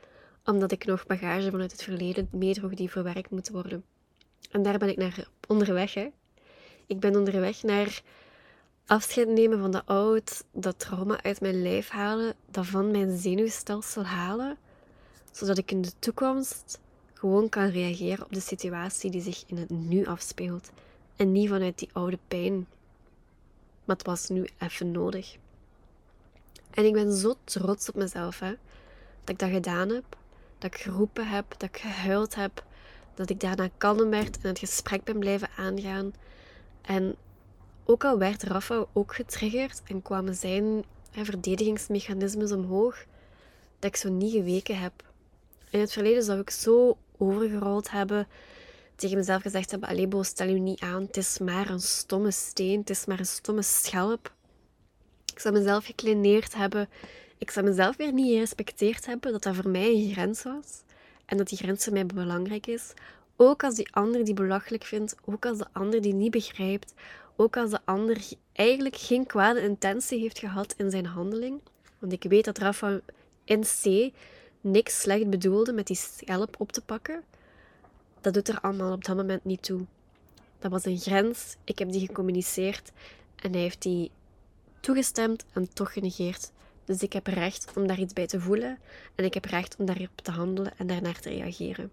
omdat ik nog bagage vanuit het verleden meedroeg die verwerkt moet worden. En daar ben ik naar onderweg. Hè. Ik ben onderweg naar afscheid nemen van de oud, dat trauma uit mijn lijf halen, dat van mijn zenuwstelsel halen, zodat ik in de toekomst gewoon kan reageren op de situatie die zich in het nu afspeelt en niet vanuit die oude pijn. Maar het was nu even nodig. En ik ben zo trots op mezelf, hè, dat ik dat gedaan heb, dat ik geroepen heb, dat ik gehuild heb, dat ik daarna kalm werd en het gesprek ben blijven aangaan. En ook al werd Rafa ook getriggerd en kwamen zijn hè, verdedigingsmechanismes omhoog, dat ik zo niet geweken heb. In het verleden zou ik zo overgerold hebben, tegen mezelf gezegd hebben, allee Bo, stel je niet aan, het is maar een stomme steen, het is maar een stomme schelp. Ik zou mezelf gekleineerd hebben, ik zou mezelf weer niet gerespecteerd hebben dat dat voor mij een grens was en dat die grens voor mij belangrijk is. Ook als die ander die belachelijk vindt, ook als de ander die niet begrijpt, ook als de ander eigenlijk geen kwade intentie heeft gehad in zijn handeling. Want ik weet dat Rafa in C niks slecht bedoelde met die schelp op te pakken. Dat doet er allemaal op dat moment niet toe. Dat was een grens, ik heb die gecommuniceerd en hij heeft die toegestemd en toch genegeerd. Dus ik heb recht om daar iets bij te voelen en ik heb recht om daarop te handelen en daarnaar te reageren.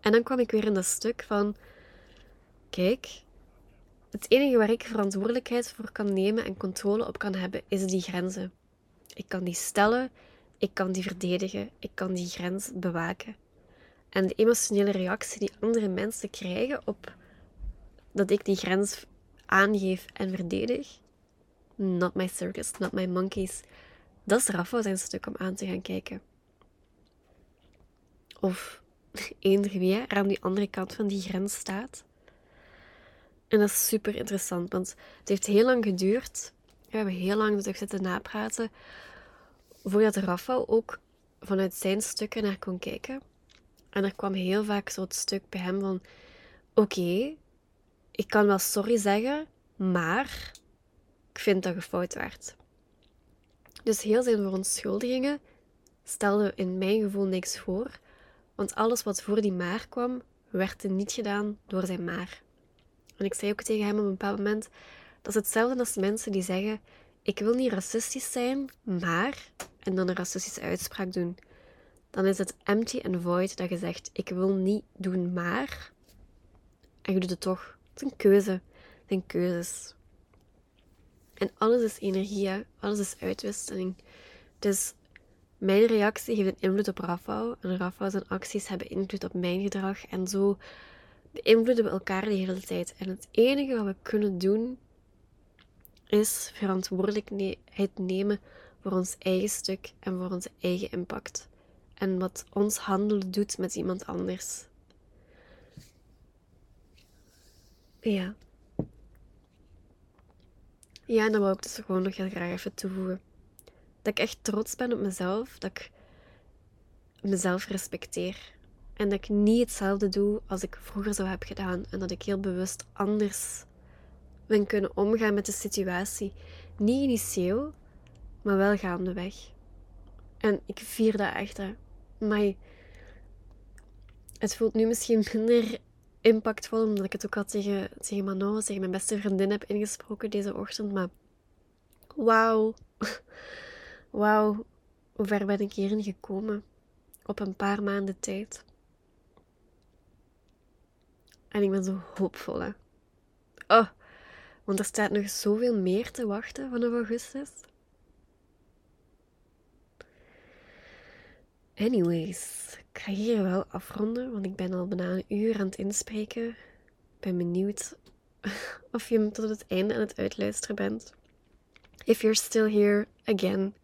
En dan kwam ik weer in dat stuk van: kijk, het enige waar ik verantwoordelijkheid voor kan nemen en controle op kan hebben, is die grenzen. Ik kan die stellen, ik kan die verdedigen, ik kan die grens bewaken. En de emotionele reactie die andere mensen krijgen op dat ik die grens aangeef en verdedig, not my circus, not my monkeys, dat is Rafa zijn stuk om aan te gaan kijken. Of eender wie aan die andere kant van die grens staat. En dat is super interessant, want het heeft heel lang geduurd. We hebben heel lang natuurlijk zitten napraten. Voordat Rafa ook vanuit zijn stukken naar kon kijken. En er kwam heel vaak zo het stuk bij hem van: Oké, ik kan wel sorry zeggen, maar ik vind dat je fout werd. Dus heel zijn verontschuldigingen stelden in mijn gevoel niks voor, want alles wat voor die maar kwam, werd niet gedaan door zijn maar. En ik zei ook tegen hem op een bepaald moment: dat is hetzelfde als mensen die zeggen: Ik wil niet racistisch zijn, maar. en dan een racistische uitspraak doen dan is het empty and void dat je zegt: Ik wil niet doen, maar. En je doet het toch. Het is een keuze. Het zijn keuzes. En alles is energie, alles is uitwisseling. Dus mijn reactie heeft een invloed op Rafa. En Rafa zijn acties hebben invloed op mijn gedrag. En zo beïnvloeden we elkaar de hele tijd. En het enige wat we kunnen doen, is verantwoordelijkheid nemen voor ons eigen stuk en voor onze eigen impact en wat ons handelen doet met iemand anders. Ja. Ja, en dan wil ik dus gewoon nog heel graag even toevoegen. Dat ik echt trots ben op mezelf, dat ik mezelf respecteer. En dat ik niet hetzelfde doe als ik vroeger zou hebben gedaan. En dat ik heel bewust anders ben kunnen omgaan met de situatie. Niet initieel, maar wel gaandeweg. En ik vier dat echt. Maar het voelt nu misschien minder impactvol, omdat ik het ook al tegen, tegen Manon, tegen mijn beste vriendin heb ingesproken deze ochtend. Maar wauw, wauw, hoe ver ben ik hierin gekomen? Op een paar maanden tijd. En ik ben zo hoopvol, hè. Oh, want er staat nog zoveel meer te wachten vanaf augustus. Anyways, ik ga hier wel afronden, want ik ben al bijna een uur aan het inspreken. Ik ben benieuwd of je tot het einde aan het uitluisteren bent. If you're still here, again,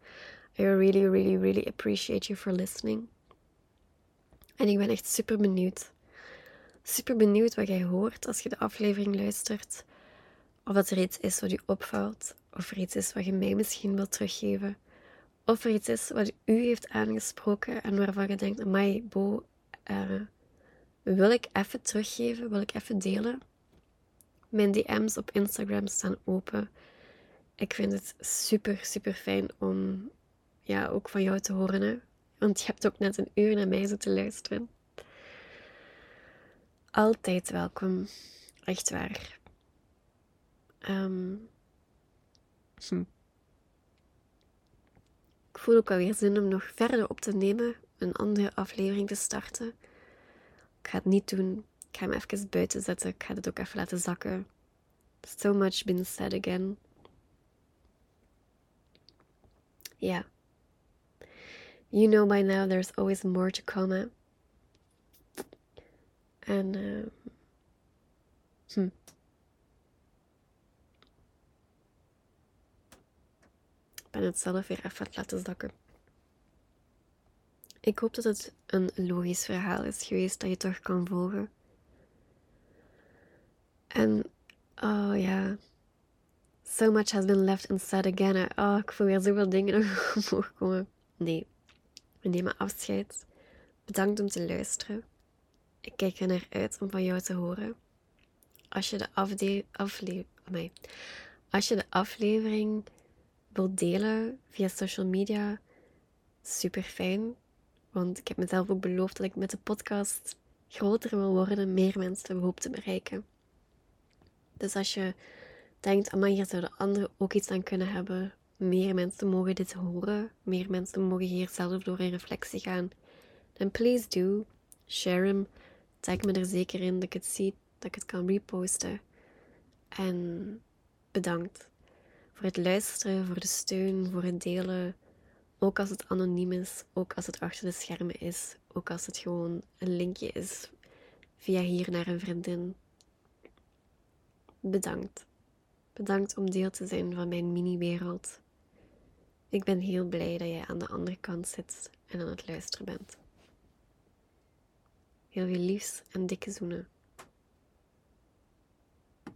I really, really, really appreciate you for listening. En ik ben echt super benieuwd. Super benieuwd wat jij hoort als je de aflevering luistert. Of dat er iets is wat u opvalt. Of er iets is wat je mij misschien wilt teruggeven. Of er iets is wat u heeft aangesproken en waarvan je denkt, amai, Bo, uh, wil ik even teruggeven? Wil ik even delen? Mijn DM's op Instagram staan open. Ik vind het super, super fijn om ja, ook van jou te horen. Hè? Want je hebt ook net een uur naar mij zitten luisteren. Altijd welkom. Echt waar. Um, hm. Ik voel ook alweer zin om nog verder op te nemen. Een andere aflevering te starten. Ik ga het niet doen. Ik ga hem even buiten zetten. Ik ga het ook even laten zakken. So much been said again. Yeah. You know by now there's always more to come. En uh, hm. Ik ben het zelf weer even laten zakken. Ik hoop dat het een logisch verhaal is geweest dat je toch kan volgen. En, oh ja, so much has been left unsaid again. Oh, ik voel weer zoveel dingen nog omhoog komen. Nee, we nemen afscheid. Bedankt om te luisteren. Ik kijk er naar uit om van jou te horen. Als je de, Als je de aflevering wilt delen via social media, super fijn. Want ik heb mezelf ook beloofd dat ik met de podcast groter wil worden, meer mensen hoop te bereiken. Dus als je denkt, amai, hier zouden anderen ook iets aan kunnen hebben, meer mensen mogen dit horen, meer mensen mogen hier zelf door in reflectie gaan, dan please do, share hem, tag me er zeker in dat ik het zie, dat ik het kan reposten. En bedankt voor het luisteren, voor de steun, voor het delen. Ook als het anoniem is, ook als het achter de schermen is, ook als het gewoon een linkje is via hier naar een vriendin. Bedankt. Bedankt om deel te zijn van mijn mini-wereld. Ik ben heel blij dat jij aan de andere kant zit en aan het luisteren bent. Heel veel liefs en dikke zoenen.